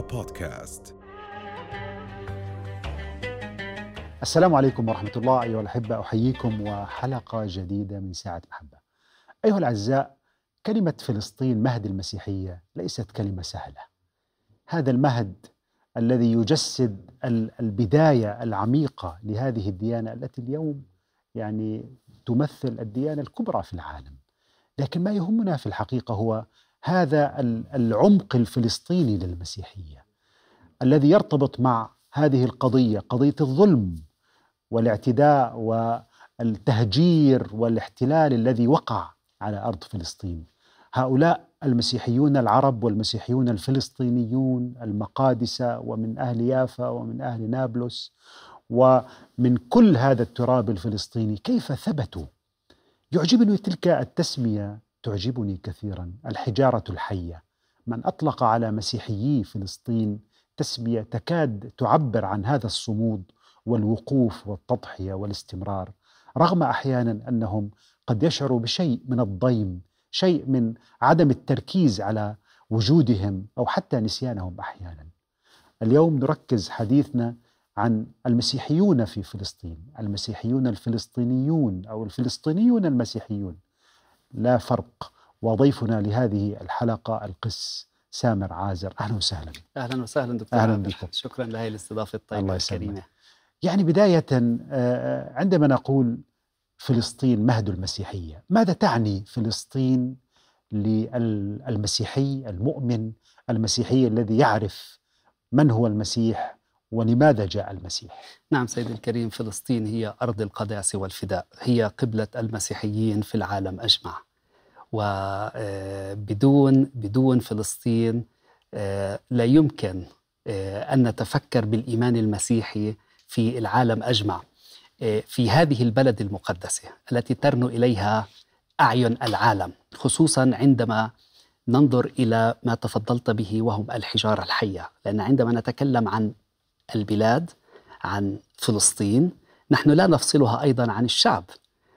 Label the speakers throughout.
Speaker 1: بودكاست.
Speaker 2: السلام عليكم ورحمة الله أيها الأحبة أحييكم وحلقة جديدة من ساعة محبة أيها الأعزاء كلمة فلسطين مهد المسيحية ليست كلمة سهلة. هذا المهد الذي يجسد البداية العميقة لهذه الديانة التي اليوم يعني تمثل الديانة الكبرى في العالم. لكن ما يهمنا في الحقيقة هو هذا العمق الفلسطيني للمسيحية الذي يرتبط مع هذه القضية قضية الظلم والاعتداء والتهجير والاحتلال الذي وقع على أرض فلسطين. هؤلاء المسيحيون العرب والمسيحيون الفلسطينيون المقادسه ومن أهل يافا ومن أهل نابلس ومن كل هذا التراب الفلسطيني كيف ثبتوا؟ يعجبني تلك التسمية تعجبني كثيرا. الحجارة الحية. من أطلق على مسيحيي فلسطين تسمية تكاد تعبر عن هذا الصمود والوقوف والتضحية والاستمرار. رغم أحيانا أنهم قد يشعروا بشيء من الضيم شيء من عدم التركيز على وجودهم أو حتى نسيانهم أحيانا. اليوم نركز حديثنا عن المسيحيون في فلسطين المسيحيون الفلسطينيون أو الفلسطينيون المسيحيون. لا فرق. وضيفنا لهذه الحلقة القس سامر عازر. أهلا وسهلا.
Speaker 3: أهلا وسهلا دكتور
Speaker 2: أهلا بكم.
Speaker 3: شكرا لهي الاستضافة الطيبة الكريمة.
Speaker 2: يعني بداية عندما نقول فلسطين مهد المسيحية ماذا تعني فلسطين للمسيحي المؤمن المسيحي الذي يعرف من هو المسيح ولماذا جاء المسيح؟
Speaker 3: نعم سيدي الكريم فلسطين هي أرض القداسة والفداء هي قبلة المسيحيين في العالم أجمع. وبدون بدون فلسطين لا يمكن أن نتفكر بالإيمان المسيحي في العالم أجمع في هذه البلد المقدسة التي ترنو إليها أعين العالم خصوصا عندما ننظر إلى ما تفضلت به وهم الحجارة الحية. لأن عندما نتكلم عن البلاد عن فلسطين نحن لا نفصلها أيضا عن الشعب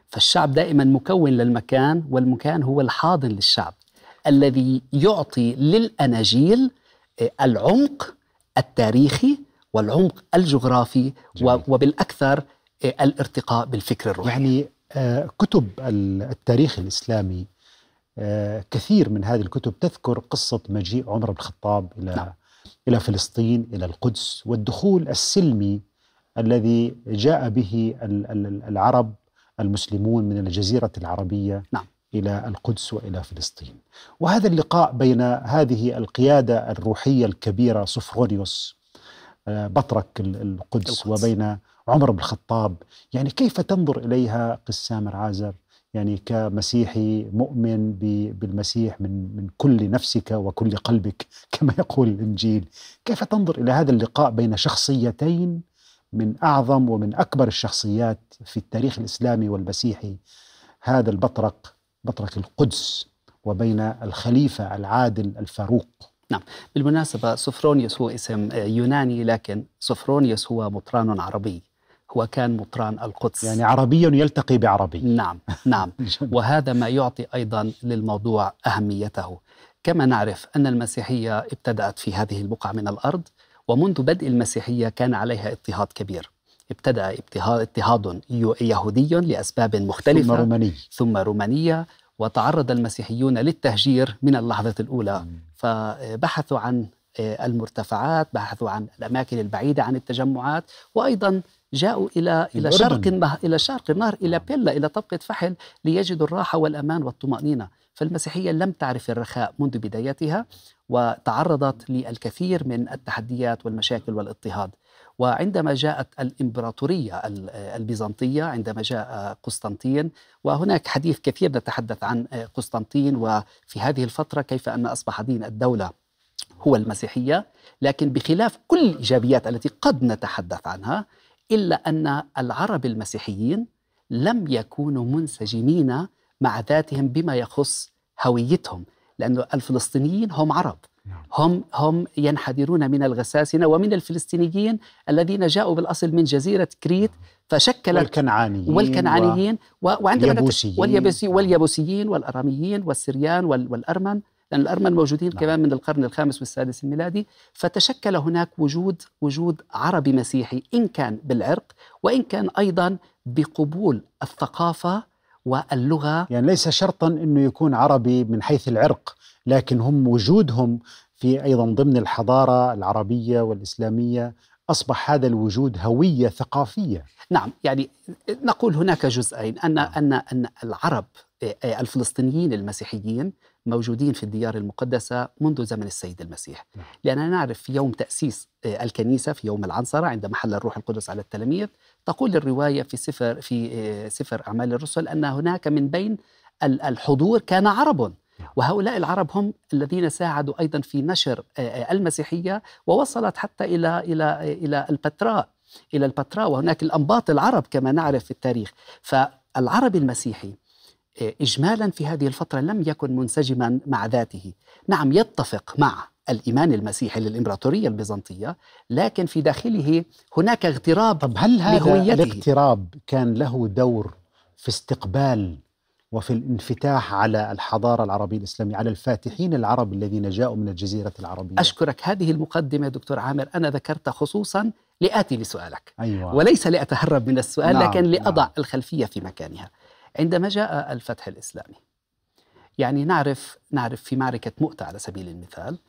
Speaker 3: فالشعب دائما مكون للمكان والمكان هو الحاضن للشعب الذي يعطي للأناجيل العمق التاريخي والعمق الجغرافي جميل. وبالأكثر الارتقاء بالفكر الروحي
Speaker 2: يعني كتب التاريخ الإسلامي كثير من هذه الكتب تذكر قصة مجيء عمر بن الخطاب إلى نعم. إلى فلسطين إلى القدس والدخول السلمي الذي جاء به العرب المسلمون من الجزيرة العربية
Speaker 3: نعم.
Speaker 2: إلى القدس وإلى فلسطين. وهذا اللقاء بين هذه القيادة الروحية الكبيرة صفرونيوس بطرك القدس, القدس. وبين عمر بن الخطاب. يعني كيف تنظر إليها قس سامر عازر يعني كمسيحي مؤمن بالمسيح من من كل نفسك وكل قلبك كما يقول الإنجيل، كيف تنظر إلى هذا اللقاء بين شخصيتين من أعظم ومن أكبر الشخصيات في التاريخ الإسلامي والمسيحي؟ هذا البطرك بطرك القدس وبين الخليفة العادل الفاروق.
Speaker 3: نعم. بالمناسبة سوفرونيوس هو اسم يوناني لكن سوفرونيوس هو مطران عربي. هو كان مطران القدس.
Speaker 2: يعني عربي يلتقي بعربي.
Speaker 3: نعم نعم. وهذا ما يعطي أيضا للموضوع أهميته. كما نعرف أن المسيحية ابتدأت في هذه البقعة من الأرض ومنذ بدء المسيحية كان عليها اضطهاد كبير. ابتدأ اضطهاد يهودي لأسباب مختلفة.
Speaker 2: ثم روماني.
Speaker 3: ثم رومانية. وتعرض المسيحيون للتهجير من اللحظة الأولى. فبحثوا عن المرتفعات بحثوا عن الأماكن البعيدة عن التجمعات وأيضا جاءوا إلى إلى شرق النهر إلى شرق النهر إلى بيلا إلى طبقة فحل ليجدوا الراحة والأمان والطمأنينة. فالمسيحية لم تعرف الرخاء منذ بدايتها وتعرضت للكثير من التحديات والمشاكل والاضطهاد. وعندما جاءت الإمبراطورية البيزنطية عندما جاء قسطنطين وهناك حديث كثير نتحدث عن قسطنطين وفي هذه الفترة كيف أن أصبح دين الدولة هو المسيحية. لكن بخلاف كل الإيجابيات التي قد نتحدث عنها إلا أن العرب المسيحيين لم يكونوا منسجمين مع ذاتهم بما يخص هويتهم لأن الفلسطينيين هم عرب. هم هم ينحدرون من الغساسنة ومن الفلسطينيين الذين جاءوا بالأصل من جزيرة كريت فشكلت
Speaker 2: والكنعانيين
Speaker 3: والكنعانيين و... وعندما
Speaker 2: واليبوسيين
Speaker 3: واليبوسي واليبوسيين والأراميين والسريان وال... والأرمن. لأن الأرمن موجودين
Speaker 2: نعم.
Speaker 3: كمان من القرن الخامس والسادس الميلادي. فتشكل هناك وجود وجود عربي مسيحي إن كان بالعرق وإن كان أيضا بقبول الثقافة واللغة.
Speaker 2: يعني ليس شرطا إنه يكون عربي من حيث العرق لكن هم وجودهم في أيضا ضمن الحضارة العربية والإسلامية أصبح هذا الوجود هوية ثقافية.
Speaker 3: نعم يعني نقول هناك جزئين أن أن أن العرب آه، الفلسطينيين المسيحيين موجودين في الديار المقدسة منذ زمن السيد المسيح.
Speaker 2: نعم.
Speaker 3: لأننا نعرف في يوم تأسيس آه، الكنيسة في يوم العنصرة عندما حل الروح القدس على التلاميذ تقول الرواية في سفر في آه، سفر أعمال الرسل أن هناك من بين ال- الحضور كان عرب. وهؤلاء العرب هم الذين ساعدوا أيضا في نشر آه، المسيحية ووصلت حتى إلى إلى آه، إلى البتراء إلى البتراء. وهناك الأنباط العرب كما نعرف في التاريخ. فالعربي المسيحي إجمالا في هذه الفترة لم يكن منسجما مع ذاته. نعم يتفق مع الإيمان المسيحي للإمبراطورية البيزنطية لكن في داخله هناك اغتراب
Speaker 2: طب هل هذا
Speaker 3: لهويته.
Speaker 2: الاقتراب كان له دور في استقبال وفي الانفتاح على الحضارة العربية الإسلامية على الفاتحين العرب الذين جاءوا من الجزيرة العربية؟
Speaker 3: أشكرك. هذه المقدمة دكتور عامر أنا ذكرت خصوصا لآتي لسؤالك
Speaker 2: أيوه.
Speaker 3: وليس لأتهرب من السؤال
Speaker 2: نعم،
Speaker 3: لكن لأضع
Speaker 2: نعم.
Speaker 3: الخلفية في مكانها. عندما جاء الفتح الإسلامي يعني نعرف نعرف في معركة مؤتة على سبيل المثال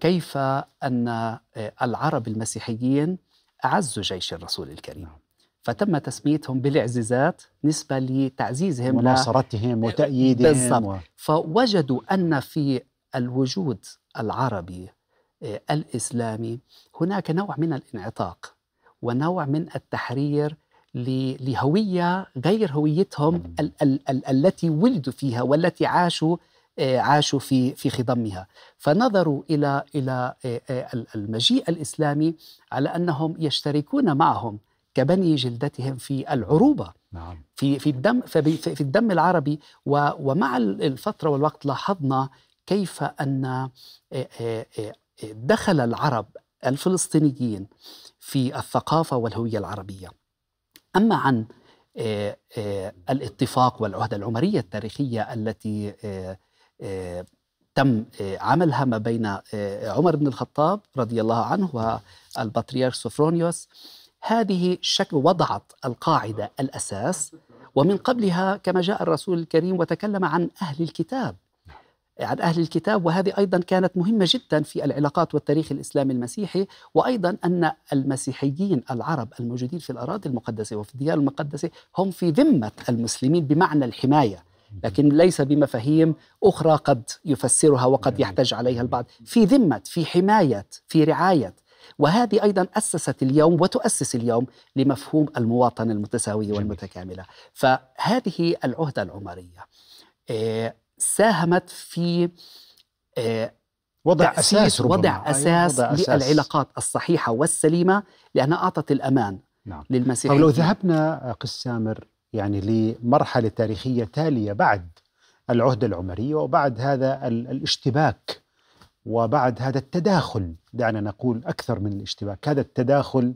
Speaker 3: كيف أن آه، العرب المسيحيين أعزوا جيش الرسول الكريم
Speaker 2: نعم.
Speaker 3: فتم تسميتهم بالإعزازات نسبة لتعزيزهم
Speaker 2: ونصرتهم وتأييدهم
Speaker 3: بالضبط.
Speaker 2: و...
Speaker 3: فوجدوا أن في الوجود العربي آه، الإسلامي هناك نوع من الانعتاق ونوع من التحرير لهوية غير هويتهم. ال- ال- ال- التي ولدوا فيها والتي عاشوا آه، عاشوا في في خضمها فنظروا إلى إلى آه، آه، ال- المجيء الإسلامي على أنهم يشتركون معهم كبني جلدتهم في العروبة
Speaker 2: نعم
Speaker 3: في في الدم في الدم العربي ومع ال- الفترة والوقت لاحظنا كيف أن دخل العرب الفلسطينيين في الثقافة والهوية العربية. أما عن آه، آه، الاتفاق والعهدة العمرية التاريخية التي آه، تم عملها ما بين عمر بن الخطاب رضي الله عنه والبطريرك سوفرونيوس هذه شكل وضعت القاعدة الأساس ومن قبلها كما جاء الرسول الكريم وتكلم عن أهل الكتاب. عن أهل الكتاب وهذه أيضا كانت مهمة جدا في العلاقات والتاريخ الإسلامي المسيحي وأيضا أن المسيحيين العرب الموجودين في الأراضي المقدسة وفي الديار المقدسة هم في ذمة المسلمين بمعنى الحماية. لكن ليس بمفاهيم أخرى قد يفسرها وقد يحتج عليها البعض. في ذمة في حماية في رعاية. وهذه أيضا أسست اليوم وتؤسس اليوم لمفهوم المواطنة المتساوية
Speaker 2: جميل.
Speaker 3: والمتكاملة. فهذه العهدة العمرية. آه، ساهمت في آه،
Speaker 2: وضع أساس ربما.
Speaker 3: وضع
Speaker 2: أيوة،
Speaker 3: أساس
Speaker 2: وضع أساس.
Speaker 3: للعلاقات الصحيحة والسليمة لأنها أعطت الأمان
Speaker 2: نعم. طب
Speaker 3: للمسيحيين
Speaker 2: لو ذهبنا قس سامر يعني لمرحلة تاريخية تالية بعد العهده العمريه وبعد هذا ال- الاشتباك وبعد هذا التداخل دعنا نقول أكثر من الاشتباك هذا التداخل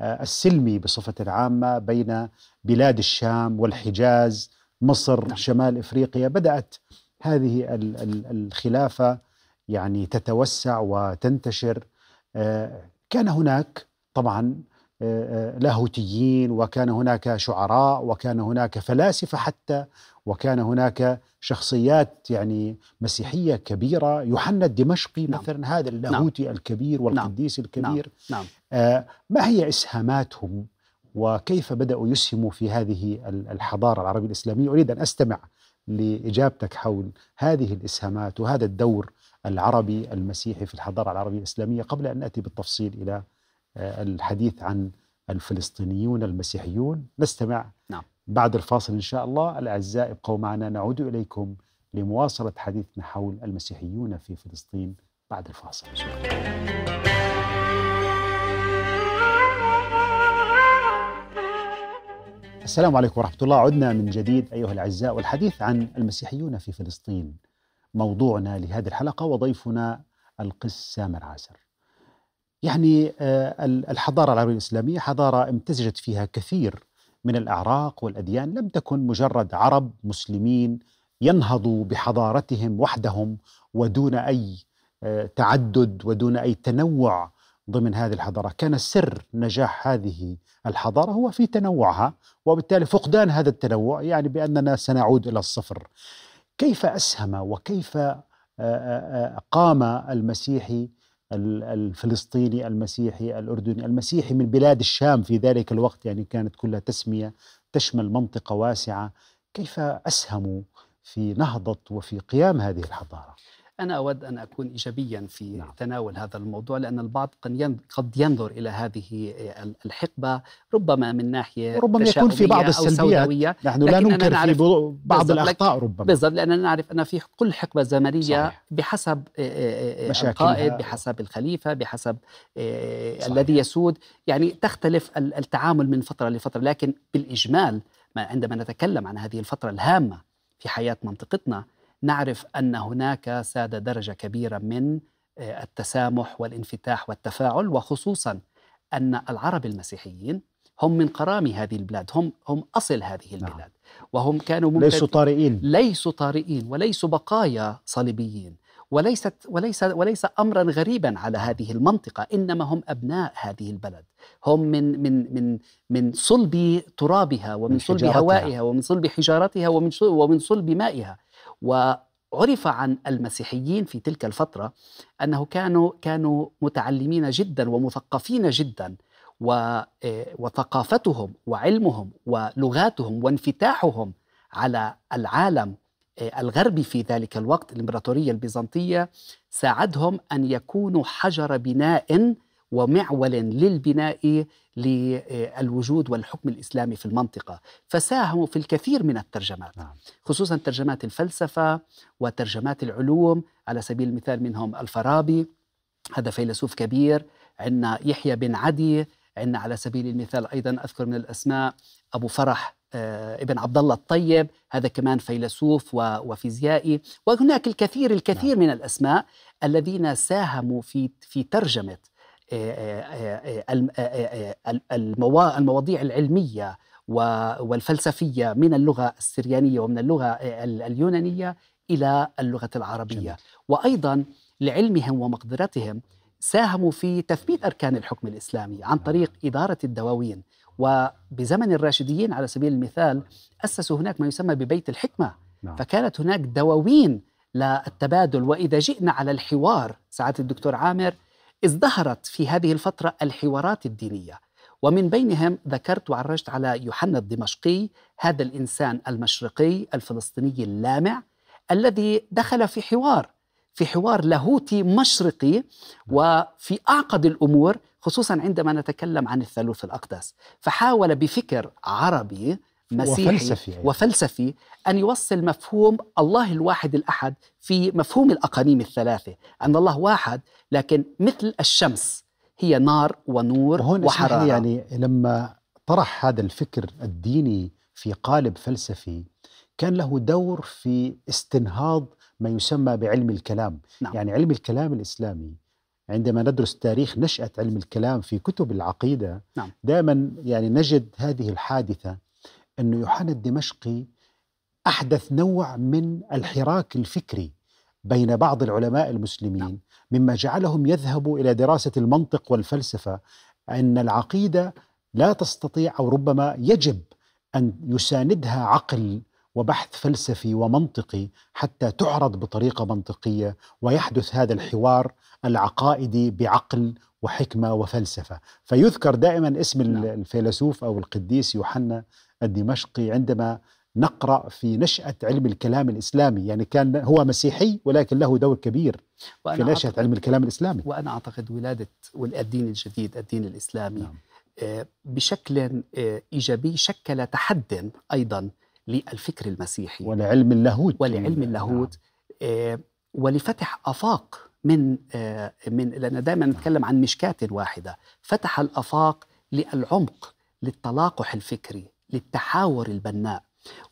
Speaker 2: آه، السلمي بصفة عامة بين بلاد الشام والحجاز مصر
Speaker 3: نعم.
Speaker 2: شمال إفريقيا بدأت هذه ال- ال- الخلافة يعني تتوسع وتنتشر. آه، كان هناك طبعا آه، آه، لاهوتيين وكان هناك شعراء وكان هناك فلاسفة حتى وكان هناك شخصيات يعني مسيحية كبيرة يوحنا الدمشقي
Speaker 3: نعم.
Speaker 2: مثلا هذا اللاهوتي الكبير والقديس الكبير.
Speaker 3: نعم.
Speaker 2: آه، ما هي إسهاماتهم؟ وكيف بدأوا يسهموا في هذه ال- الحضارة العربية الإسلامية؟ أريد أن أستمع لإجابتك حول هذه الإسهامات وهذا الدور العربي المسيحي في الحضارة العربية الإسلامية قبل أن نأتي بالتفصيل إلى آه، الحديث عن الفلسطينيون المسيحيون نستمع
Speaker 3: نعم.
Speaker 2: بعد الفاصل إن شاء الله الأعزاء ابقوا معنا نعود إليكم لمواصلة حديثنا حول المسيحيون في فلسطين بعد الفاصل السلام عليكم ورحمة الله. عدنا من جديد أيها الأعزاء والحديث عن المسيحيون في فلسطين. موضوعنا لهذه الحلقة وضيفنا القس سامر عاسر يعني آه، ال- الحضارة العربية الإسلامية حضارة امتزجت فيها كثير من الأعراق والأديان. لم تكن مجرد عرب مسلمين ينهضوا بحضارتهم وحدهم ودون أي آه، تعدد ودون أي تنوع ضمن هذه الحضارة، كان سر نجاح هذه الحضارة هو في تنوعها وبالتالي فقدان هذا التنوع يعني بأننا سنعود إلى الصفر. كيف أسهم وكيف قام المسيحي الفلسطيني المسيحي الأردني المسيحي من بلاد الشام في ذلك الوقت يعني كانت كلها تسمية تشمل منطقة واسعة. كيف أسهموا في نهضة وفي قيام هذه الحضارة؟
Speaker 3: أنا أود أن أكون إيجابيا في نعم. تناول هذا الموضوع لأن البعض قد ينظر إلى هذه الحقبة ربما من ناحية
Speaker 2: ربما يكون في بعض السلبيات نحن لا ننكر في بعض الأخطاء ربما
Speaker 3: بالضبط لأننا نعرف أن في كل حقبة زمنية صحيح. بحسب القائد بحسب الخليفة بحسب صحيح. الذي يسود يعني تختلف التعامل من فترة لفترة لكن بالإجمال عندما نتكلم عن هذه الفترة الهامة في حياة منطقتنا نعرف أن هناك ساد درجة كبيرة من آه، التسامح والانفتاح والتفاعل وخصوصا أن العرب المسيحيين هم من قرام هذه البلاد هم هم أصل هذه نعم. البلاد وهم كانوا
Speaker 2: ممكن ليسوا طارئين.
Speaker 3: ليسوا طارئين وليسوا بقايا صليبيين وليست وليس وليس امرا غريبا على هذه المنطقة إنما هم أبناء هذه البلد. هم من من من من صلب ترابها ومن صلب هوائها ومن صلب حجارتها ومن ومن صلب مائها. وعرف عن المسيحيين في تلك الفترة أنه كانوا كانوا متعلمين جدا ومثقفين جدا آه، وثقافتهم وعلمهم ولغاتهم وانفتاحهم على العالم آه، الغربي في ذلك الوقت الإمبراطورية البيزنطية ساعدهم أن يكونوا حجر بناء ومعول للبناء للوجود والحكم الإسلامي في المنطقة، فساهموا في الكثير من الترجمات، نعم. خصوصا ترجمات الفلسفة وترجمات العلوم. على سبيل المثال منهم الفارابي هذا فيلسوف كبير، عندنا يحيى بن عدي، عندنا على سبيل المثال أيضا أذكر من الأسماء أبو فرح آه، ابن عبد الله الطيب. هذا كمان فيلسوف وفيزيائي. وهناك الكثير الكثير نعم. من الأسماء الذين ساهموا في في ترجمة المواضيع العلمية والفلسفية من اللغة السريانية ومن اللغة اليونانية إلى اللغة العربية. جميل. وأيضا لعلمهم ومقدرتهم ساهموا في تثبيت أركان الحكم الإسلامي عن طريق إدارة الدواوين. وبزمن الراشديين على سبيل المثال أسسوا هناك ما يسمى ببيت الحكمة. نعم. فكانت هناك دواوين للتبادل. وإذا جئنا على الحوار سعادة الدكتور عامر ازدهرت في هذه الفترة الحوارات الدينية. ومن بينهم ذكرت وعرجت على يوحنا الدمشقي هذا الإنسان المشرقي الفلسطيني اللامع الذي دخل في حوار في حوار لاهوتي مشرقي وفي أعقد الأمور خصوصا عندما نتكلم عن الثالوث الأقدس. فحاول بفكر عربي مسيحي وفلسفي, وفلسفي أن يوصل مفهوم الله الواحد الأحد في مفهوم الأقانيم الثلاثة. أن الله واحد لكن مثل الشمس هي نار ونور وهون وحرارة.
Speaker 2: يعني لما طرح هذا الفكر الديني في قالب فلسفي كان له دور في استنهاض ما يسمى بعلم الكلام. نعم. يعني علم الكلام الإسلامي عندما ندرس تاريخ نشأة علم الكلام في كتب العقيدة نعم. دائما يعني نجد هذه الحادثة أن يوحنا الدمشقي أحدث نوع من الحراك الفكري بين بعض العلماء المسلمين مما جعلهم يذهبوا إلى دراسة المنطق والفلسفة أن العقيدة لا تستطيع أو ربما يجب أن يساندها عقل وبحث فلسفي ومنطقي حتى تعرض بطريقة منطقية ويحدث هذا الحوار العقائدي بعقل وحكمة وفلسفة، فيذكر دائما اسم نعم. الفيلسوف أو القديس يوحنا الدمشقي عندما نقرأ في نشأة علم الكلام الإسلامي، يعني كان هو مسيحي ولكن له دور كبير في نشأة علم الكلام الإسلامي.
Speaker 3: وأنا أعتقد ولادة الدين الجديد الدين الإسلامي نعم. آه، بشكل آه، إيجابي شكل تحد أيضا للفكر المسيحي
Speaker 2: ولعلم اللاهوت
Speaker 3: ولعلم اللاهوت نعم. ولفتح أفاق من من لأن دائما نتكلم عن مشكاه واحدة فتح الأفاق للعمق للتلاقح الفكري للتحاور البناء.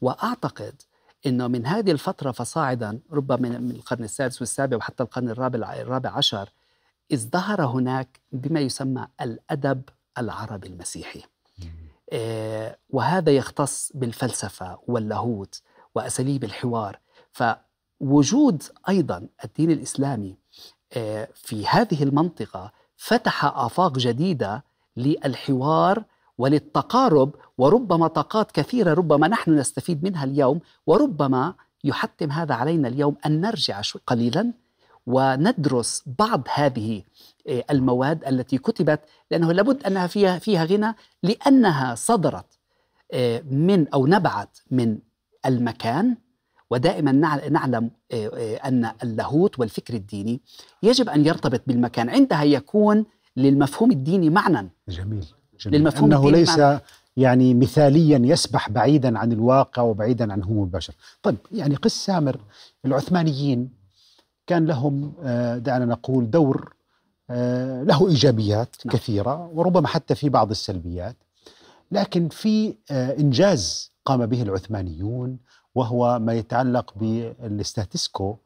Speaker 3: وأعتقد انه من هذه الفترة فصاعدا ربما من القرن السادس والسابع وحتى القرن الرابع الرابع عشر ازدهر هناك بما يسمى الأدب العربي المسيحي. آه وهذا يختص بالفلسفة واللاهوت وأساليب الحوار. فوجود أيضا الدين الإسلامي آه، في هذه المنطقة فتح آفاق جديدة للحوار وللتقارب وربما طاقات كثيرة ربما نحن نستفيد منها اليوم وربما يحتم هذا علينا اليوم أن نرجع قليلا وندرس بعض هذه آه، المواد التي كتبت لأنه لابد أنها فيها فيها غنى لأنها صدرت آه، من أو نبعت من المكان ودائما نع- نعلم آه، أن اللاهوت والفكر الديني يجب أن يرتبط بالمكان عندها يكون للمفهوم الديني معنى
Speaker 2: جميل.
Speaker 3: للمفهوم
Speaker 2: أنه
Speaker 3: الديني
Speaker 2: ليس. يعني مثاليا يسبح بعيدا عن الواقع وبعيدا عن هموم البشر طيب يعني قس سامر العثمانيين كان لهم آه، دعنا نقول دور آه، له إيجابيات
Speaker 3: نعم.
Speaker 2: كثيرة وربما حتى في بعض السلبيات لكن في آه، إنجاز قام به العثمانيون وهو ما يتعلق بالاستاتسكو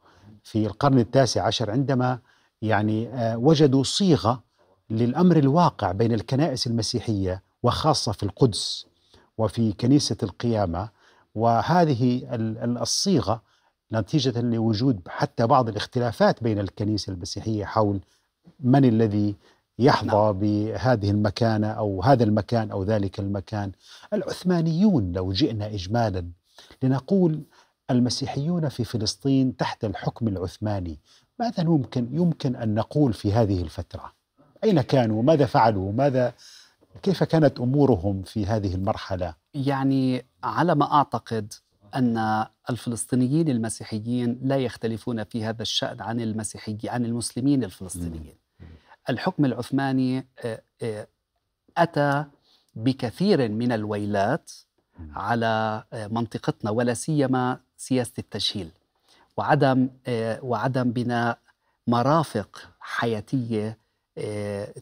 Speaker 2: في القرن التاسع عشر عندما يعني وجدوا صيغة للأمر الواقع بين الكنائس المسيحية وخاصة في القدس وفي كنيسة القيامة. وهذه ال- ال- الصيغة نتيجة لوجود حتى بعض الاختلافات بين الكنيسة المسيحية حول من الذي يحظى بهذه المكانه أو هذا المكان أو ذلك المكان. العثمانيون لو جئنا اجمالا لنقول المسيحيون في فلسطين تحت الحكم العثماني ماذا يمكن يمكن أن نقول في هذه الفترة؟ أين كانوا؟ ماذا فعلوا؟ ماذا كيف كانت أمورهم في هذه المرحلة؟
Speaker 3: يعني على ما أعتقد أن الفلسطينيين المسيحيين لا يختلفون في هذا الشأن عن المسيحي عن المسلمين الفلسطينيين. الحكم العثماني آه، آه، أتى بكثير من الويلات على آه، منطقتنا ولا سيما سياسة التجهيل وعدم وعدم بناء مرافق حياتية آه،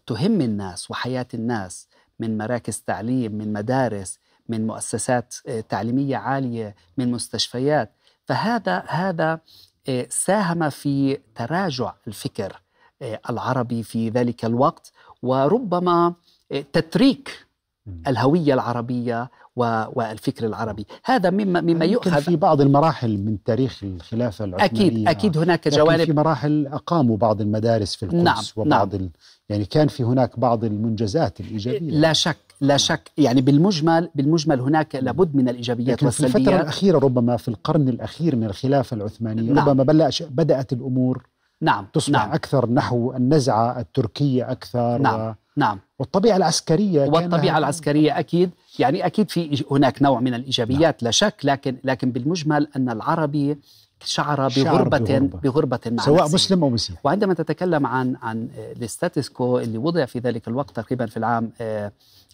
Speaker 3: تهم الناس وحياة الناس من مراكز تعليم من مدارس من مؤسسات آه، تعليمية عالية من مستشفيات. فهذا هذا آه، ساهم في تراجع الفكر آه، العربي في ذلك الوقت وربما آه، تتريك الهوية العربية و- والفكر العربي. هذا مما مما يؤخذ
Speaker 2: في بعض المراحل من تاريخ الخلافة العثمانية.
Speaker 3: أكيد أكيد هناك جوانب
Speaker 2: في مراحل أقاموا بعض المدارس في القدس
Speaker 3: نعم،
Speaker 2: وبعض ال... يعني كان في هناك بعض المنجزات الإيجابية.
Speaker 3: لا شك لا شك. يعني بالمجمل بالمجمل هناك لابد من الإيجابيات
Speaker 2: لكن في الفترة
Speaker 3: والسلبيات
Speaker 2: الأخيرة ربما في القرن الأخير من الخلافة العثمانية
Speaker 3: نعم.
Speaker 2: ربما بدأت الأمور
Speaker 3: نعم
Speaker 2: تصبح
Speaker 3: نعم.
Speaker 2: أكثر نحو النزعة التركية أكثر
Speaker 3: نعم. نعم
Speaker 2: والطبيعة العسكرية كان
Speaker 3: والطبيعة
Speaker 2: لها-
Speaker 3: العسكرية أكيد يعني أكيد في هناك نوع من الإيجابيات لا شك لكن لكن بالمجمل أن العربي شعر بغربة
Speaker 2: بغربة.
Speaker 3: بغربة مع
Speaker 2: سواء
Speaker 3: نفسه.
Speaker 2: مسلم أو مسيحي
Speaker 3: وعندما تتكلم عن عن الستاتس كو اللي وضع في ذلك الوقت تقريبا في العام آه،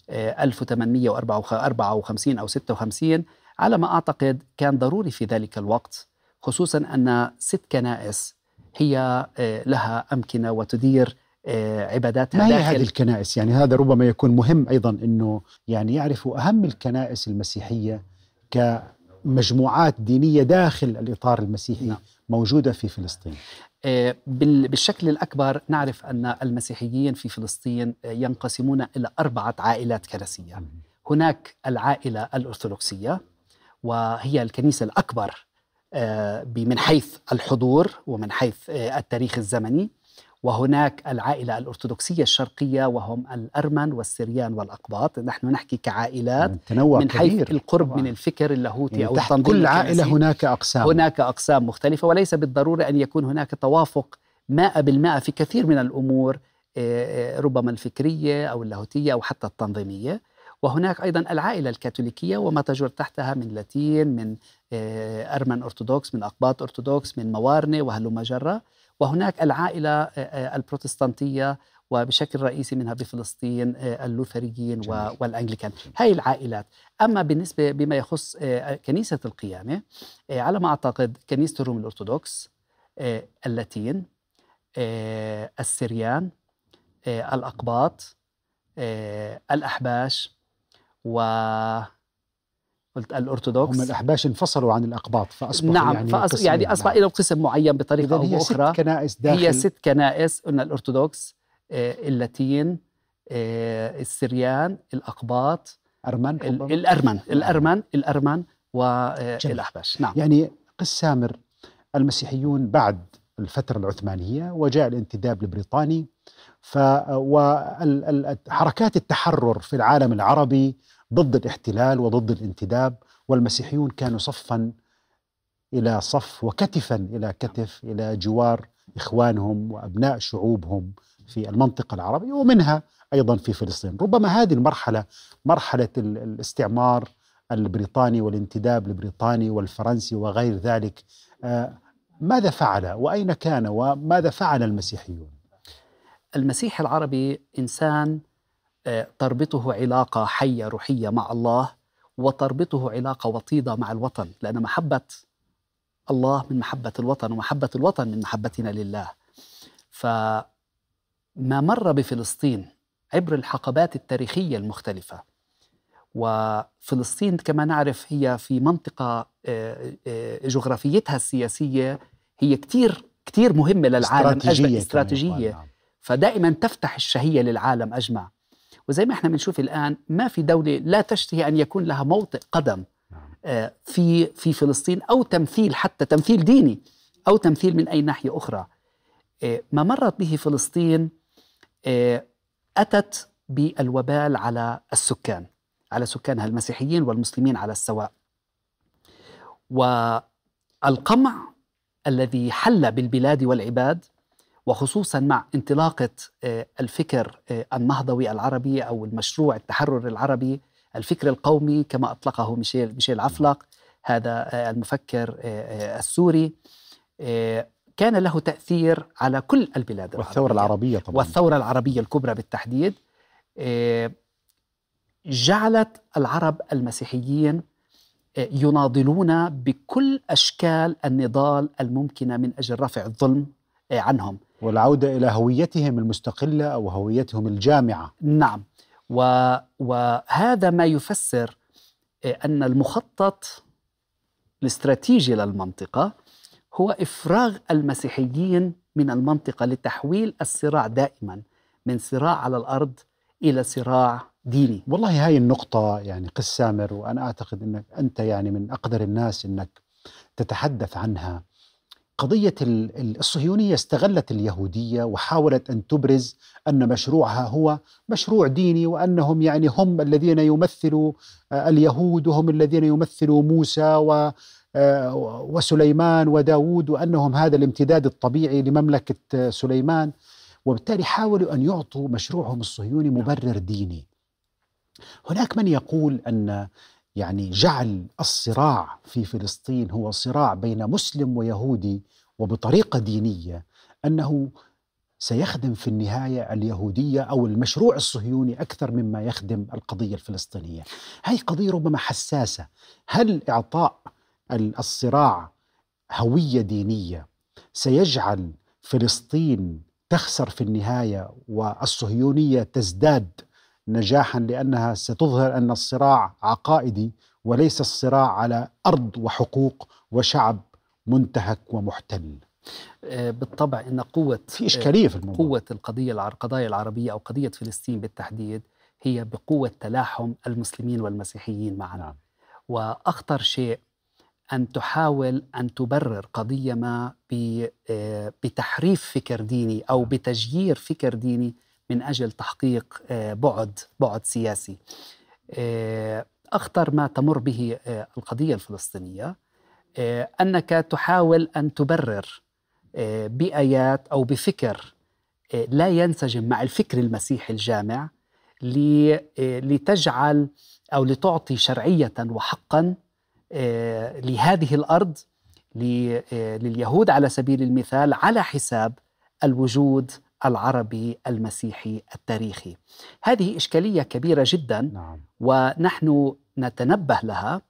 Speaker 3: آه، 1854 أو 56 على ما أعتقد كان ضروري في ذلك الوقت خصوصا أن ست كنائس هي آه، لها أمكنة وتدير آه، عباداتها
Speaker 2: ما هي
Speaker 3: داخل
Speaker 2: هذه الكنائس؟ يعني هذا ربما يكون مهم أيضا إنه يعني يعرفوا أهم الكنائس المسيحية كمجموعات دينية داخل الإطار المسيحي
Speaker 3: نعم.
Speaker 2: موجودة في فلسطين.
Speaker 3: آه، بال- بالشكل الأكبر نعرف أن المسيحيين في فلسطين آه، ينقسمون إلى أربعة عائلات كنسية. هناك العائلة الأرثوذكسية وهي الكنيسة الأكبر آه، من حيث الحضور ومن حيث آه، التاريخ الزمني. وهناك العائلة الأرثوذكسية الشرقية وهم الأرمن والسريان والأقباط. نحن نحكي كعائلات
Speaker 2: تنوع
Speaker 3: من حيث
Speaker 2: كبير.
Speaker 3: القرب
Speaker 2: طبعاً.
Speaker 3: من الفكر اللاهوتي
Speaker 2: يعني
Speaker 3: أو
Speaker 2: تحت كل
Speaker 3: الكنسي.
Speaker 2: هناك أقسام.
Speaker 3: هناك أقسام مختلفة وليس بالضرورة أن يكون هناك توافق مائة بالمائة في كثير من الأمور آه، آه، ربما الفكرية أو اللاهوتية أو حتى التنظيمية. وهناك أيضا العائلة الكاثوليكية وما تجر تحتها من لاتين من آه، أرمن أرثوذكس من أقباط أرثوذكس من موارنة وهلم جرة وهناك العائلة آه، آه، البروتستانتية وبشكل رئيسي منها بفلسطين آه، اللوثريين و-
Speaker 2: جميل.
Speaker 3: والأنجليكان هاي العائلات أما بالنسبة بما يخص كنيسة القيامة آه، على ما أعتقد كنيسة الروم الأرثوذكس آه، اللاتين السريان الأقباط آه، الأحباش و قلت الأرثوذكس
Speaker 2: هم الأحباش انفصلوا عن الأقباط فأصبحوا
Speaker 3: نعم
Speaker 2: يعني
Speaker 3: فأص...
Speaker 2: قسم
Speaker 3: يعني أصبح
Speaker 2: نعم.
Speaker 3: لهم قسم معين بطريقة أو
Speaker 2: هي ست
Speaker 3: بأخرى
Speaker 2: كنائس داخل
Speaker 3: هي ست كنائس قلنا الأرثوذكس آه، اللاتين آه، السريان الأقباط
Speaker 2: ارمن
Speaker 3: ال-
Speaker 2: ربما؟
Speaker 3: الأرمن
Speaker 2: نعم.
Speaker 3: الأرمن الأرمن
Speaker 2: جميل.
Speaker 3: والأحباش نعم
Speaker 2: يعني قس سامر المسيحيون بعد الفترة العثمانية وجاء الانتداب البريطاني ف وحركات التحرر في العالم العربي ضد الاحتلال وضد الانتداب والمسيحيون كانوا صفا إلى صف وكتفا إلى كتف إلى جوار إخوانهم وأبناء شعوبهم في المنطقة العربية ومنها أيضا في فلسطين، ربما هذه المرحلة مرحلة الاستعمار البريطاني والانتداب البريطاني والفرنسي وغير ذلك آه، ماذا فعل وأين كان وماذا فعل المسيحيون؟
Speaker 3: المسيح العربي إنسان تربطه علاقة حية روحية مع الله وتربطه علاقة وطيدة مع الوطن لأن محبة الله من محبة الوطن ومحبة الوطن من محبتنا لله. فما مر بفلسطين عبر الحقبات التاريخية المختلفة وفلسطين كما نعرف هي في منطقة آه، آه، جغرافيتها السياسية هي كثير كثير مهمة للعالم
Speaker 2: استراتيجية
Speaker 3: استراتيجية
Speaker 2: نعم.
Speaker 3: فدائما تفتح الشهية للعالم أجمع وزي ما إحنا بنشوف الآن ما في دولة لا تشتهي أن يكون لها موطئ قدم. آه، في في فلسطين أو تمثيل حتى تمثيل ديني أو تمثيل من أي ناحية أخرى آه، ما مرت به فلسطين آه، أتت بالوبال على السكان على سكانها المسيحيين والمسلمين على السواء والقمع الذي حل بالبلاد والعباد وخصوصا مع انطلاقة آه، الفكر آه، النهضوي العربي أو المشروع التحرر العربي الفكر القومي كما أطلقه ميشيل ميشيل عفلق هذا آه، المفكر السوري. كان له تأثير على كل البلاد
Speaker 2: والثورة العربية طبعا.
Speaker 3: والثورة العربية الكبرى بالتحديد. جعلت العرب المسيحيين يناضلون بكل أشكال النضال الممكنة من أجل رفع الظلم عنهم.
Speaker 2: والعودة إلى هويتهم المستقلة أو هويتهم الجامعة.
Speaker 3: نعم. و وهذا ما يفسر آه، أن المخطط الاستراتيجي للمنطقة هو إفراغ المسيحيين من المنطقة لتحويل الصراع دائما من صراع على الأرض إلى صراع ديني.
Speaker 2: والله هاي النقطة يعني قس سامر وأنا أعتقد أنك أنت يعني من أقدر الناس أنك تتحدث عنها. قضية ال- ال- الصهيونية استغلت اليهودية وحاولت أن تبرز أن مشروعها هو مشروع ديني وأنهم يعني هم الذين يمثلوا آه، اليهود وهم الذين يمثلوا موسى و آه، وسليمان وداود وأنهم هذا الامتداد الطبيعي لمملكة آه، سليمان. وبالتالي حاولوا أن يعطوا مشروعهم الصهيوني مبرر ديني. هناك من يقول أن يعني جعل الصراع في فلسطين هو صراع بين مسلم ويهودي وبطريقة دينية أنه سيخدم في النهاية اليهودية أو المشروع الصهيوني أكثر مما يخدم القضية الفلسطينية. هذه قضية ربما حساسة. هل إعطاء ال- الصراع هوية دينية سيجعل فلسطين تخسر في النهاية والصهيونية تزداد نجاحا لأنها ستظهر أن الصراع عقائدي وليس الصراع على أرض وحقوق وشعب منتهك ومحتل.
Speaker 3: آه، بالطبع أن قوة
Speaker 2: في إشكالية في الموضوع.
Speaker 3: قوة القضية الع- القضايا العربية أو قضية فلسطين بالتحديد هي بقوة تلاحم المسلمين والمسيحيين معا
Speaker 2: نعم.
Speaker 3: وأخطر شيء أن تحاول أن تبرر قضية ما آه، بتحريف فكر ديني أو بتجيير فكر ديني من أجل تحقيق آه، بعد بعد سياسي. آه، أخطر ما تمر به آه، القضية الفلسطينية أنك تحاول أن تبرر بآيات أو بفكر لا ينسجم مع الفكر المسيحي الجامع لتجعل أو لتعطي شرعية وحقا لهذه الأرض لليهود على سبيل المثال على حساب الوجود العربي المسيحي التاريخي هذه إشكالية كبيرة جدا
Speaker 2: نعم.
Speaker 3: ونحن نتنبه لها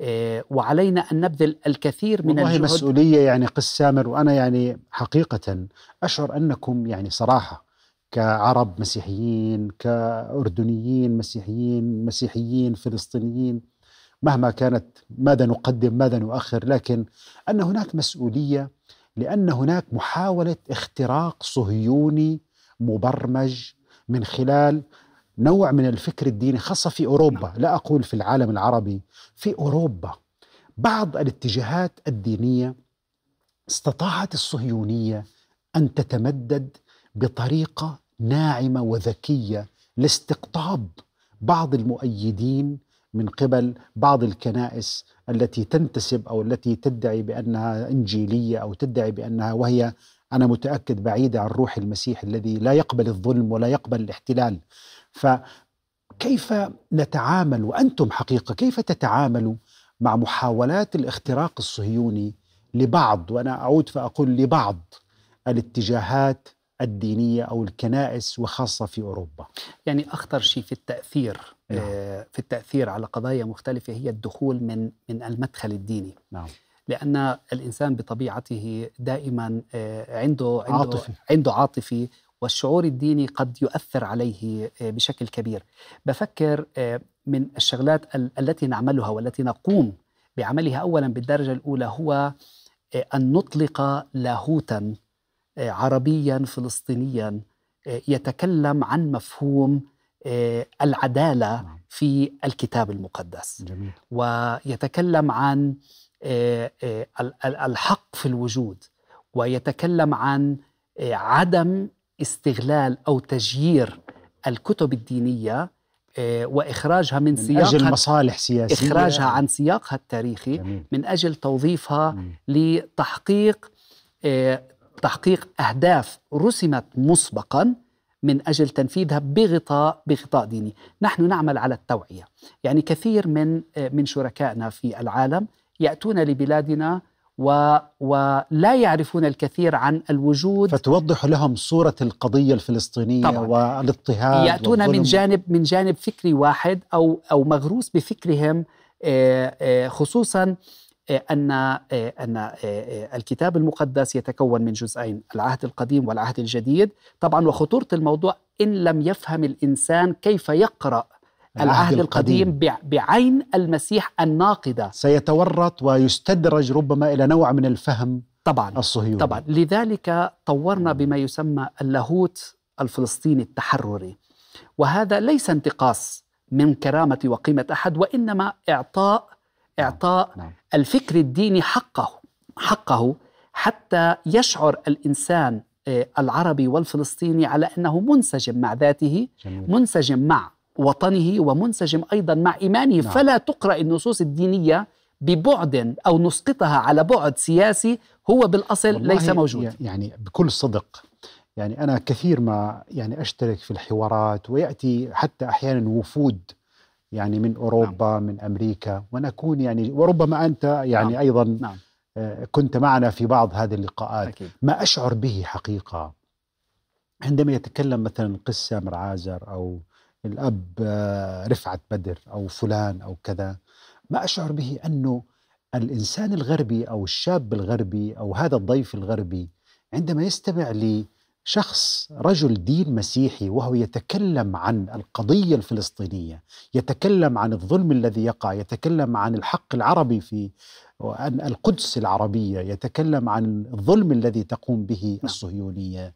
Speaker 3: آه، وعلينا أن نبذل الكثير من
Speaker 2: والله
Speaker 3: الجهد
Speaker 2: مسؤولية يعني قس سامر وأنا يعني حقيقة أشعر أنكم يعني صراحة كعرب مسيحيين كأردنيين مسيحيين مسيحيين فلسطينيين مهما كانت ماذا نقدم ماذا نؤخر لكن أن هناك مسؤولية لأن هناك محاولة اختراق صهيوني مبرمج من خلال نوع من الفكر الديني خاصة في أوروبا لا أقول في العالم العربي في أوروبا. بعض الاتجاهات الدينية استطاعت الصهيونية أن تتمدد بطريقة ناعمة وذكية لاستقطاب بعض المؤيدين من قبل بعض الكنائس التي تنتسب أو التي تدعي بأنها إنجيلية أو تدعي بأنها وهي أنا متأكد بعيدة عن روح المسيح الذي لا يقبل الظلم ولا يقبل الاحتلال. فكيف نتعامل وأنتم حقيقة كيف تتعاملوا مع محاولات الاختراق الصهيوني لبعض وأنا أعود فأقول لبعض الاتجاهات الدينية أو الكنائس وخاصة في أوروبا.
Speaker 3: يعني أخطر شيء في التأثير
Speaker 2: نعم.
Speaker 3: آه، في التأثير على قضايا مختلفة هي الدخول من من المدخل الديني
Speaker 2: نعم
Speaker 3: لأن الإنسان بطبيعته دائما آه، عنده عنده
Speaker 2: عاطفي.
Speaker 3: عنده عاطفي والشعور الديني قد يؤثر عليه آه، بشكل كبير بفكر من الشغلات ال- التي نعملها والتي نقوم بعملها اولا بالدرجة الأولى هو أن نطلق لاهوتا عربيا فلسطينيا يتكلم عن مفهوم العدالة
Speaker 2: نعم.
Speaker 3: في الكتاب المقدس
Speaker 2: جميل
Speaker 3: ويتكلم عن آه، آه، ال- ال- الحق في الوجود ويتكلم عن آه، عدم استغلال أو تجيير الكتب الدينية آه، وإخراجها من
Speaker 2: من أجل
Speaker 3: سياقها
Speaker 2: مصالح سياسية
Speaker 3: إخراجها عن سياقها التاريخي
Speaker 2: جميل
Speaker 3: من أجل توظيفها
Speaker 2: مم.
Speaker 3: لتحقيق آه، تحقيق أهداف رسمت مسبقا من أجل تنفيذها بغطاء بغطاء ديني، نحن نعمل على التوعية، يعني كثير من آه، من شركائنا في العالم يأتون لبلادنا و ولا يعرفون الكثير عن الوجود
Speaker 2: فتوضح لهم صورة القضية الفلسطينية
Speaker 3: طبعاً.
Speaker 2: والاضطهاد
Speaker 3: يأتون من
Speaker 2: والظلم.
Speaker 3: جانب من جانب فكري واحد أو أو مغروس بفكرهم آه، آه، خصوصا آه، أن آه، أن آه، الكتاب المقدس يتكون من جزئين العهد القديم والعهد الجديد. طبعا وخطورة الموضوع إن لم يفهم الإنسان كيف يقرأ العهد القديم. بع- بعين المسيح الناقدة.
Speaker 2: سيتورط ويستدرج ربما إلى نوع من الفهم
Speaker 3: طبعا
Speaker 2: الصهيوني.
Speaker 3: طبعا. لذلك طورنا بما يسمى اللاهوت الفلسطيني التحرري. وهذا ليس انتقاص من كرامة وقيمة أحد وإنما إعطاء إعطاء
Speaker 2: نعم.
Speaker 3: الفكر الديني حقه حقه حتى يشعر الإنسان آه، العربي والفلسطيني على أنه منسجم مع ذاته
Speaker 2: جميل.
Speaker 3: منسجم مع وطنه ومنسجم أيضا مع إيمانه.
Speaker 2: نعم.
Speaker 3: فلا تقرأ النصوص الدينية ببعد أو نسقطها على بعد سياسي هو بالأصل ليس موجود.
Speaker 2: يعني بكل صدق يعني أنا كثير ما يعني أشترك في الحوارات ويأتي حتى أحيانا وفود يعني من أوروبا نعم. من أمريكا ونكون يعني وربما أنت يعني
Speaker 3: نعم.
Speaker 2: أيضا
Speaker 3: نعم
Speaker 2: آه، كنت معنا في بعض هذه اللقاءات
Speaker 3: أكيد
Speaker 2: ما أشعر به حقيقة عندما يتكلم مثلا قصة مرعازر أو الأب آه، رفعت بدر أو فلان أو كذا ما أشعر به أنه الإنسان الغربي أو الشاب الغربي أو هذا الضيف الغربي عندما يستمع لشخص رجل دين مسيحي وهو يتكلم عن القضية الفلسطينية، يتكلم عن الظلم الذي يقع، يتكلم عن الحق العربي في وعن القدس العربية، يتكلم عن الظلم الذي تقوم به الصهيونية.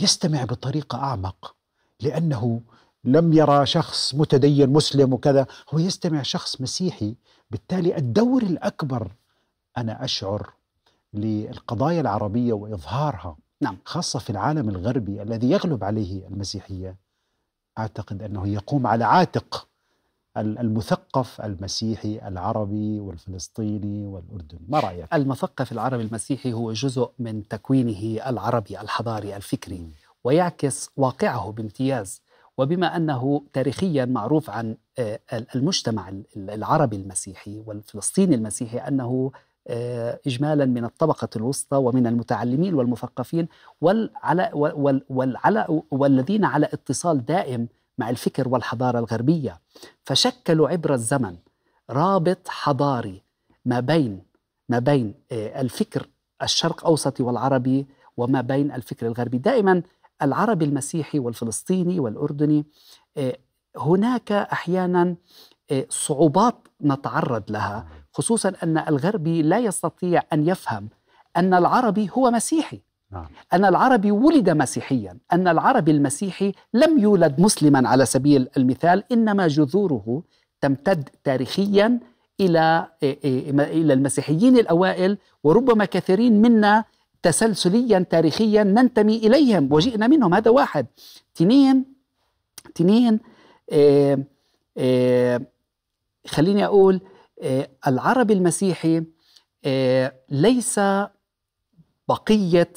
Speaker 2: يستمع بطريقة أعمق لأنه لم يرى شخص متدين مسلم وكذا، هو يستمع شخص مسيحي، بالتالي الدور الأكبر أنا أشعر للقضايا العربية وإظهارها
Speaker 3: نعم.
Speaker 2: خاصة في العالم الغربي الذي يغلب عليه المسيحية أعتقد أنه يقوم على عاتق ال- المثقف المسيحي العربي والفلسطيني والأردني، ما رأيك؟
Speaker 3: المثقف العربي المسيحي هو جزء من تكوينه العربي الحضاري الفكري ويعكس واقعه بامتياز وبما أنه تاريخيا معروف عن آه، المجتمع العربي المسيحي والفلسطيني المسيحي أنه آه، اجمالا من الطبقة الوسطى ومن المتعلمين والمثقفين والعلى وال- والعلى والذين على اتصال دائم مع الفكر والحضارة الغربية. فشكلوا عبر الزمن رابط حضاري ما بين ما بين آه، الفكر الشرق أوسطي والعربي وما بين الفكر الغربي. دائما العربي المسيحي والفلسطيني والأردني آه، هناك أحيانا آه، صعوبات نتعرض لها. خصوصا أن الغربي لا يستطيع أن يفهم أن العربي هو مسيحي.
Speaker 2: نعم.
Speaker 3: أن العربي ولد مسيحيا. أن العربي المسيحي لم يولد مسلما على سبيل المثال إنما جذوره تمتد تاريخيا إلى إلى المسيحيين الأوائل وربما كثيرين منا تسلسليا تاريخيا ننتمي إليهم وجئنا منهم. هذا واحد. اثنين اثنين آه آه خليني أقول آه العربي المسيحي آه ليس بقية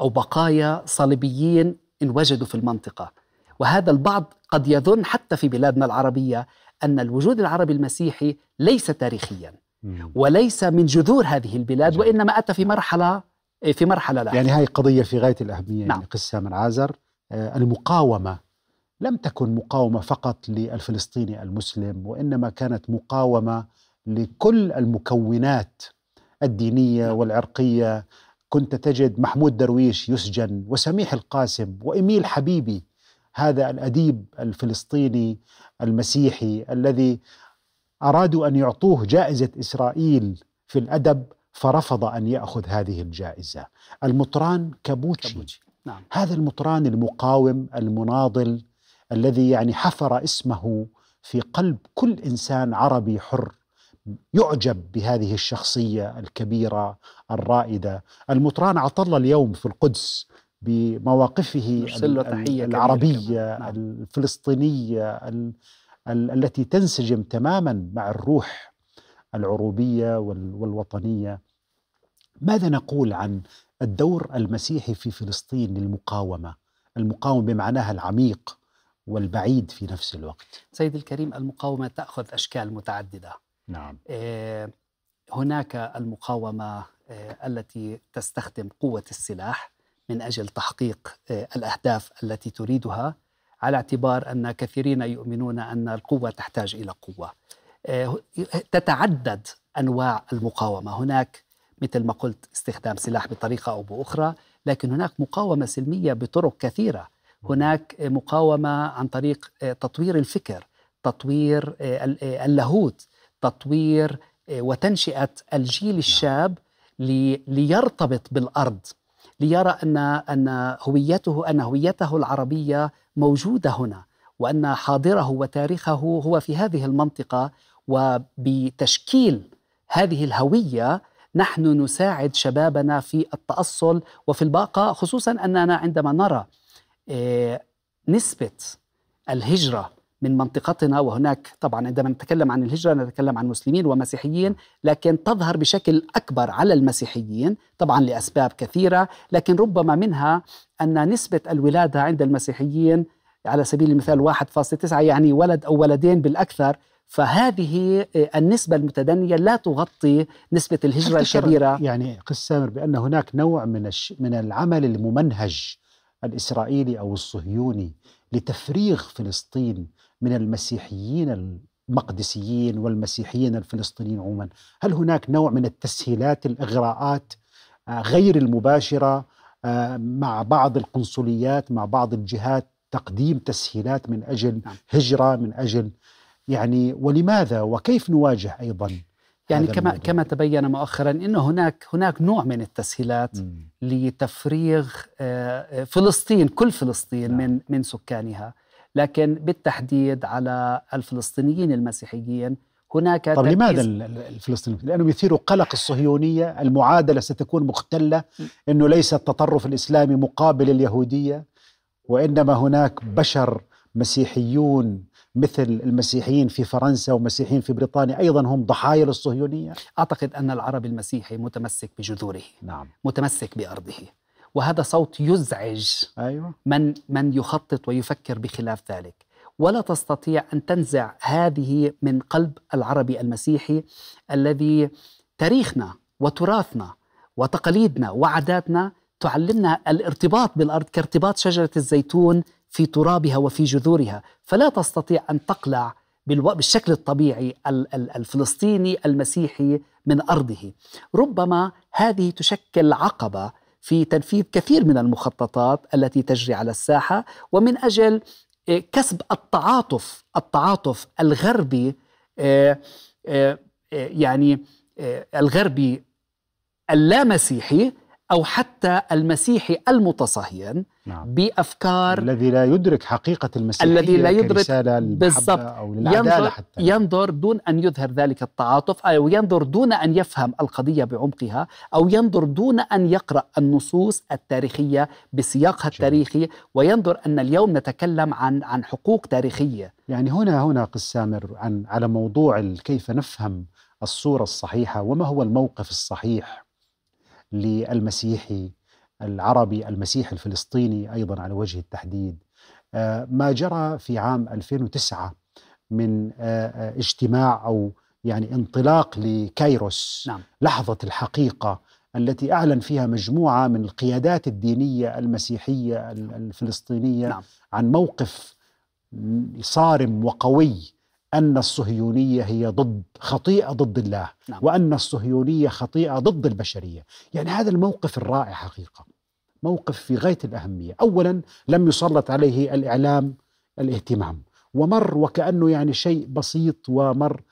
Speaker 3: أو بقايا صليبيين انوجدوا في المنطقة. وهذا البعض قد يظن حتى في بلادنا العربية أن الوجود العربي المسيحي ليس تاريخيا وليس من جذور هذه البلاد وإنما أتى في مرحلة في مرحلة لاحقه
Speaker 2: يعني هاي قضية في غاية الأهمية
Speaker 3: نعم.
Speaker 2: يعني قسها من عازر آه، المقاومة لم تكن مقاومة فقط للفلسطيني المسلم وإنما كانت مقاومة لكل المكونات الدينية والعرقية كنت تجد محمود درويش يسجن وسميح القاسم وإميل حبيبي هذا الأديب الفلسطيني المسيحي الذي أرادوا أن يعطوه جائزة إسرائيل في الأدب فرفض أن يأخذ هذه الجائزة المطران كابوتشي,
Speaker 3: كابوتشي. نعم.
Speaker 2: هذا المطران المقاوم المناضل الذي يعني حفر اسمه في قلب كل إنسان عربي حر يعجب بهذه الشخصية الكبيرة الرائدة. المطران عطل اليوم في القدس بمواقفه العربية نعم. الفلسطينية ال ال التي تنسجم تماما مع الروح العروبية والوطنية. ماذا نقول عن الدور المسيحي في فلسطين للمقاومة؟ المقاومة بمعناها العميق والبعيد في نفس الوقت.
Speaker 3: سيد الكريم المقاومة تأخذ أشكال متعددة.
Speaker 2: نعم.
Speaker 3: آه، هناك المقاومة آه، التي تستخدم قوة السلاح من أجل تحقيق آه، الأهداف التي تريدها على اعتبار أن كثيرين يؤمنون أن القوة تحتاج إلى قوة. تتعدد أنواع المقاومة. هناك مثل ما قلت استخدام سلاح بطريقة أو بأخرى لكن هناك مقاومة سلمية بطرق كثيرة. هناك مقاومة عن طريق تطوير الفكر تطوير اللاهوت تطوير آه، وتنشئة الجيل نعم. الشاب ليرتبط بالأرض ليرى أن أن هويته أن هويته العربية موجودة هنا وأن حاضره وتاريخه هو في هذه المنطقة وبتشكيل هذه الهوية نحن نساعد شبابنا في التأصل وفي الباقة خصوصا أننا عندما نرى آه، نسبة الهجرة من منطقتنا وهناك طبعا عندما نتكلم عن الهجرة نتكلم عن مسلمين ومسيحيين لكن تظهر بشكل أكبر على المسيحيين طبعا لأسباب كثيرة لكن ربما منها أن نسبة الولادة عند المسيحيين على سبيل المثال 1.9 يعني ولد أو ولدين بالأكثر فهذه النسبة المتدنية لا تغطي نسبة الهجرة الكبيرة.
Speaker 2: يعني قس سامر بأن هناك نوع من الش... من العمل الممنهج الإسرائيلي أو الصهيوني لتفريغ فلسطين من المسيحيين المقدسيين والمسيحيين الفلسطينيين عموما هل هناك نوع من التسهيلات الإغراءات آه، غير المباشرة آه، مع بعض القنصليات مع بعض الجهات تقديم تسهيلات من أجل نعم. هجرة من أجل يعني ولماذا وكيف نواجه أيضا
Speaker 3: يعني كما الموضوع. كما تبين مؤخرا إنه هناك هناك نوع من التسهيلات م. لتفريغ آه، فلسطين كل فلسطين نعم. من من سكانها لكن بالتحديد على الفلسطينيين المسيحيين هناك
Speaker 2: طب لماذا الفلسطينيين؟ لأنهم يثيروا قلق الصهيونية، المعادلة ستكون مختلة، إنه ليس التطرف الإسلامي مقابل اليهودية وإنما هناك بشر مسيحيون مثل المسيحيين في فرنسا ومسيحيين في بريطانيا أيضا هم ضحايا للصهيونية؟
Speaker 3: أعتقد أن العربي المسيحي متمسك بجذوره،
Speaker 2: نعم
Speaker 3: متمسك بأرضه. وهذا صوت يزعج
Speaker 2: أيوة.
Speaker 3: من من يخطط ويفكر بخلاف ذلك ولا تستطيع أن تنزع هذه من قلب العربي المسيحي الذي تاريخنا وتراثنا وتقاليدنا وعاداتنا تعلمنا الارتباط بالأرض كارتباط شجرة الزيتون في ترابها وفي جذورها فلا تستطيع أن تقلع بالشكل الطبيعي الفلسطيني المسيحي من أرضه. ربما هذه تشكل عقبه في تنفيذ كثير من المخططات التي تجري على الساحة ومن أجل آه، كسب التعاطف التعاطف الغربي آه، آه، يعني الغربي اللامسيحي أو حتى المسيحي المتصهين
Speaker 2: نعم
Speaker 3: بأفكار
Speaker 2: الذي لا يدرك حقيقة المسيحية
Speaker 3: الذي لا يدرك بالضبط.
Speaker 2: أو
Speaker 3: ينظر
Speaker 2: حتى
Speaker 3: ينظر دون أن يظهر ذلك التعاطف أو ينظر دون أن يفهم القضية بعمقها أو ينظر دون أن يقرأ النصوص التاريخية بسياقها
Speaker 2: جميل.
Speaker 3: التاريخي وينظر أن اليوم نتكلم عن عن حقوق تاريخية
Speaker 2: يعني هنا هنا قس سامر عن على موضوع كيف نفهم الصورة الصحيحة وما هو الموقف الصحيح للمسيحي العربي المسيحي الفلسطيني أيضا على وجه التحديد آه، ما جرى في عام 2009 من آه، آه، اجتماع أو يعني انطلاق لكايروس
Speaker 3: نعم.
Speaker 2: لحظة الحقيقة التي أعلن فيها مجموعة من القيادات الدينية المسيحية ال- الفلسطينية
Speaker 3: نعم.
Speaker 2: عن موقف صارم وقوي أن الصهيونية هي ضد خطيئة ضد الله
Speaker 3: نعم.
Speaker 2: وأن الصهيونية خطيئة ضد البشرية. يعني هذا الموقف الرائع حقيقة. موقف في غاية الأهمية. أولا لم يسلط عليه الإعلام الاهتمام ومر وكأنه يعني شيء بسيط ومر.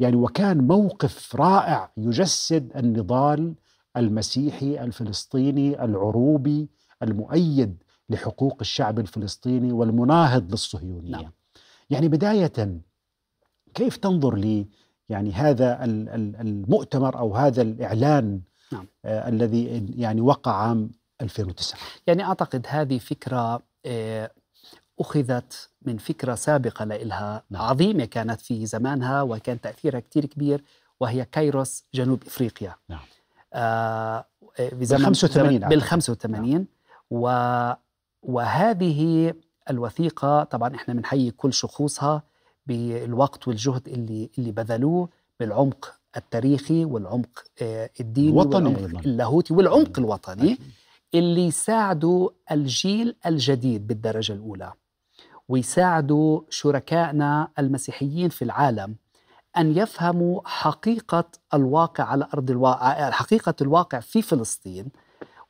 Speaker 2: يعني وكان موقف رائع يجسد النضال المسيحي الفلسطيني العروبي المؤيد لحقوق الشعب الفلسطيني والمناهض للصهيونية.
Speaker 3: نعم.
Speaker 2: يعني بداية كيف تنظر لي يعني هذا ال- ال- المؤتمر أو هذا الإعلان
Speaker 3: نعم.
Speaker 2: آه الذي يعني وقع عام 2009
Speaker 3: يعني أعتقد هذه فكرة آه، أخذت من فكرة سابقة لها
Speaker 2: نعم.
Speaker 3: عظيمة كانت في زمانها وكان تأثيرها كثير كبير وهي كايروس جنوب إفريقيا
Speaker 2: نعم.
Speaker 3: آه آه،
Speaker 2: بال 85
Speaker 3: زمن-
Speaker 2: أعتقد.
Speaker 3: بال 85 و وهذه الوثيقة طبعا إحنا بنحيي كل شخوصها بالوقت والجهد اللي اللي بذلوه بالعمق التاريخي والعمق آه، الديني
Speaker 2: الوطني
Speaker 3: والعمق. اللاهوتي والعمق الوطني. اللي يساعدوا الجيل الجديد بالدرجة الأولى ويساعدوا شركائنا المسيحيين في العالم أن يفهموا حقيقة الواقع على أرض الواقع حقيقة الواقع في فلسطين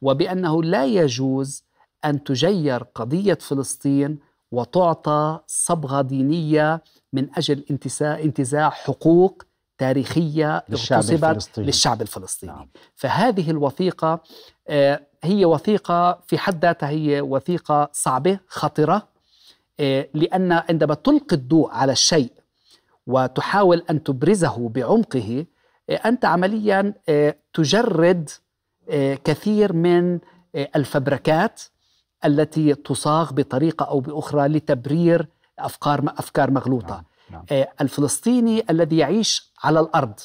Speaker 3: وبأنه لا يجوز أن تجير قضية فلسطين وتعطى صبغة دينية من أجل انتزاع انتزاع حقوق تاريخية
Speaker 2: للشعب الفلسطيني.
Speaker 3: للشعب الفلسطيني
Speaker 2: نعم.
Speaker 3: فهذه الوثيقة آه، هي وثيقة في حد ذاتها هي وثيقة صعبة خطرة آه، لأن عندما تلقي الضوء على الشيء وتحاول أن تبرزه بعمقه آه، أنت عمليا تجرد كثير من الفبركات التي تصاغ بطريقة أو بأخرى لتبرير أفكار أفكار مغلوطة
Speaker 2: نعم. نعم.
Speaker 3: آه، الفلسطيني الذي يعيش على الأرض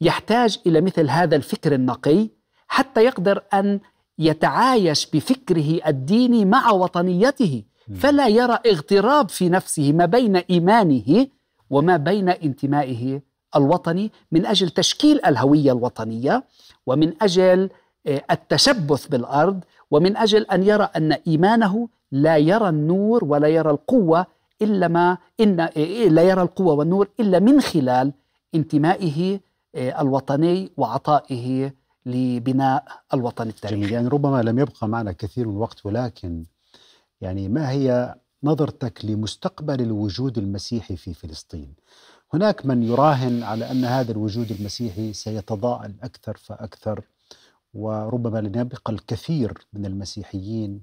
Speaker 3: يحتاج إلى مثل هذا الفكر النقي حتى يقدر أن يتعايش بفكره الديني مع وطنيته. فلا يرى اغتراب في نفسه ما بين إيمانه وما بين انتمائه الوطني من أجل تشكيل الهوية الوطنية ومن أجل آه، التشبث بالأرض ومن أجل أن يرى أن إيمانه لا يرى النور ولا يرى القوة إلا ما ان إيه، لا يرى القوة والنور إلا من خلال انتمائه آه، الوطني وعطائه لبناء الوطن
Speaker 2: جميل.
Speaker 3: التاريخي
Speaker 2: يعني ربما لم يبقى معنا كثير من الوقت ولكن يعني ما هي نظرتك لمستقبل الوجود المسيحي في فلسطين؟ هناك من يراهن على أن هذا الوجود المسيحي سيتضاءل أكثر فأكثر وربما لن يبقى الكثير من المسيحيين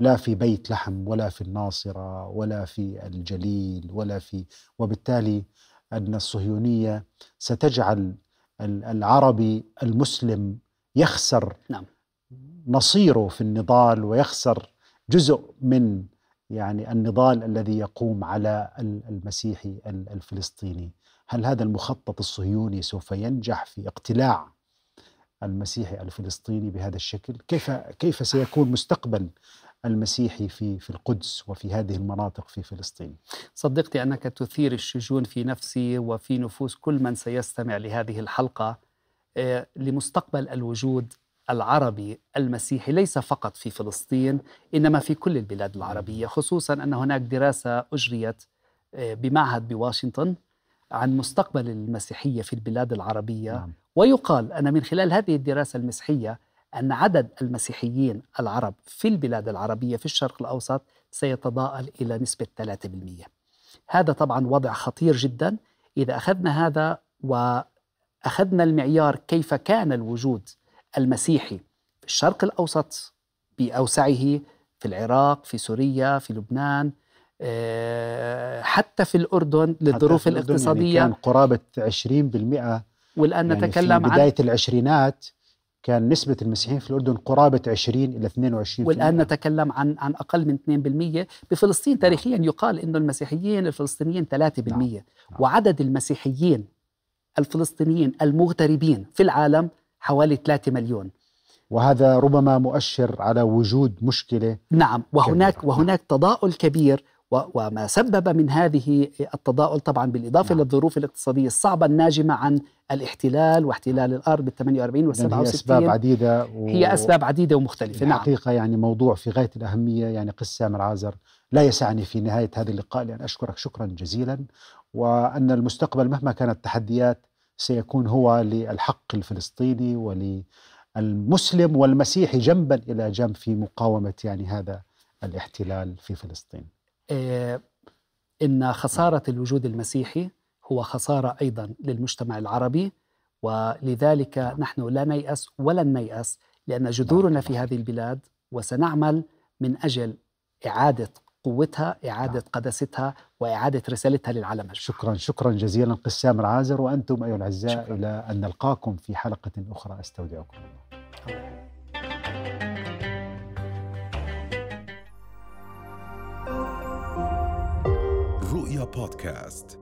Speaker 2: لا في بيت لحم ولا في الناصرة ولا في الجليل ولا في وبالتالي أن الصهيونية ستجعل ال- العربي المسلم يخسر
Speaker 3: نعم.
Speaker 2: نصيره في النضال ويخسر جزء من يعني النضال الذي يقوم على ال- المسيحي ال- الفلسطيني هل هذا المخطط الصهيوني سوف ينجح في اقتلاع المسيحي الفلسطيني بهذا الشكل كيف كيف سيكون مستقبل المسيحي في في القدس وفي هذه المناطق في فلسطين؟
Speaker 3: صدقت أنك تثير الشجون في نفسي وفي نفوس كل من سيستمع لهذه الحلقة. آه، لمستقبل الوجود العربي المسيحي ليس فقط في فلسطين إنما في كل البلاد العربية خصوصا أن هناك دراسة أجريت آه، بمعهد بواشنطن عن مستقبل المسيحية في البلاد العربية.
Speaker 2: نعم.
Speaker 3: ويقال أن من خلال هذه الدراسة المسيحية أن عدد المسيحيين العرب في البلاد العربية في الشرق الأوسط سيتضاءل إلى نسبة 3% هذا طبعا وضع خطير جدا. إذا أخذنا هذا وأخذنا المعيار كيف كان الوجود المسيحي في الشرق الأوسط بأوسعه في العراق في سوريا في لبنان آه، حتى في الأردن للظروف
Speaker 2: الأردن
Speaker 3: الاقتصادية.
Speaker 2: يعني كان قرابة 20%
Speaker 3: والآن
Speaker 2: يعني
Speaker 3: نتكلم
Speaker 2: في
Speaker 3: عن
Speaker 2: بداية العشرينات كان نسبة المسيحيين في الأردن قرابة 20 إلى 22
Speaker 3: والآن نتكلم عن عن أقل من 2% بفلسطين تاريخيا يقال أن المسيحيين الفلسطينيين 3%
Speaker 2: نعم.
Speaker 3: وعدد المسيحيين الفلسطينيين المغتربين في العالم حوالي 3 مليون.
Speaker 2: وهذا ربما مؤشر على وجود مشكلة
Speaker 3: نعم. وهناك
Speaker 2: كبيرة.
Speaker 3: وهناك تضاؤل كبير وما سبب من هذه التضاؤل طبعا بالإضافة
Speaker 2: نعم.
Speaker 3: للظروف الاقتصادية الصعبة الناجمة عن الاحتلال واحتلال الأرض بال 48 وال
Speaker 2: لأن هي أسباب
Speaker 3: 67
Speaker 2: عديدة و...
Speaker 3: هي أسباب عديدة ومختلفة. نعم.
Speaker 2: الحقيقة يعني موضوع في غاية الأهمية يعني قس سامر عازر لا يسعني في نهاية هذا اللقاء لأن أشكرك شكرا جزيلا وأن المستقبل مهما كانت التحديات سيكون هو للحق الفلسطيني وللمسلم والمسيحي جنبا إلى جنب في مقاومة يعني هذا الاحتلال في فلسطين.
Speaker 3: إن خسارة الوجود المسيحي هو خسارة أيضا للمجتمع العربي ولذلك نحن لا نيأس ولن نيأس لأن جذورنا في هذه البلاد وسنعمل من أجل إعادة قوتها، إعادة قداستها وإعادة رسالتها للعالم.
Speaker 2: شكرا شكرا جزيلا قس سامر عازر وأنتم أيها الأعزاء. إلى أن نلقاكم في حلقة أخرى أستودعكم الله
Speaker 1: رؤيا بودكاست.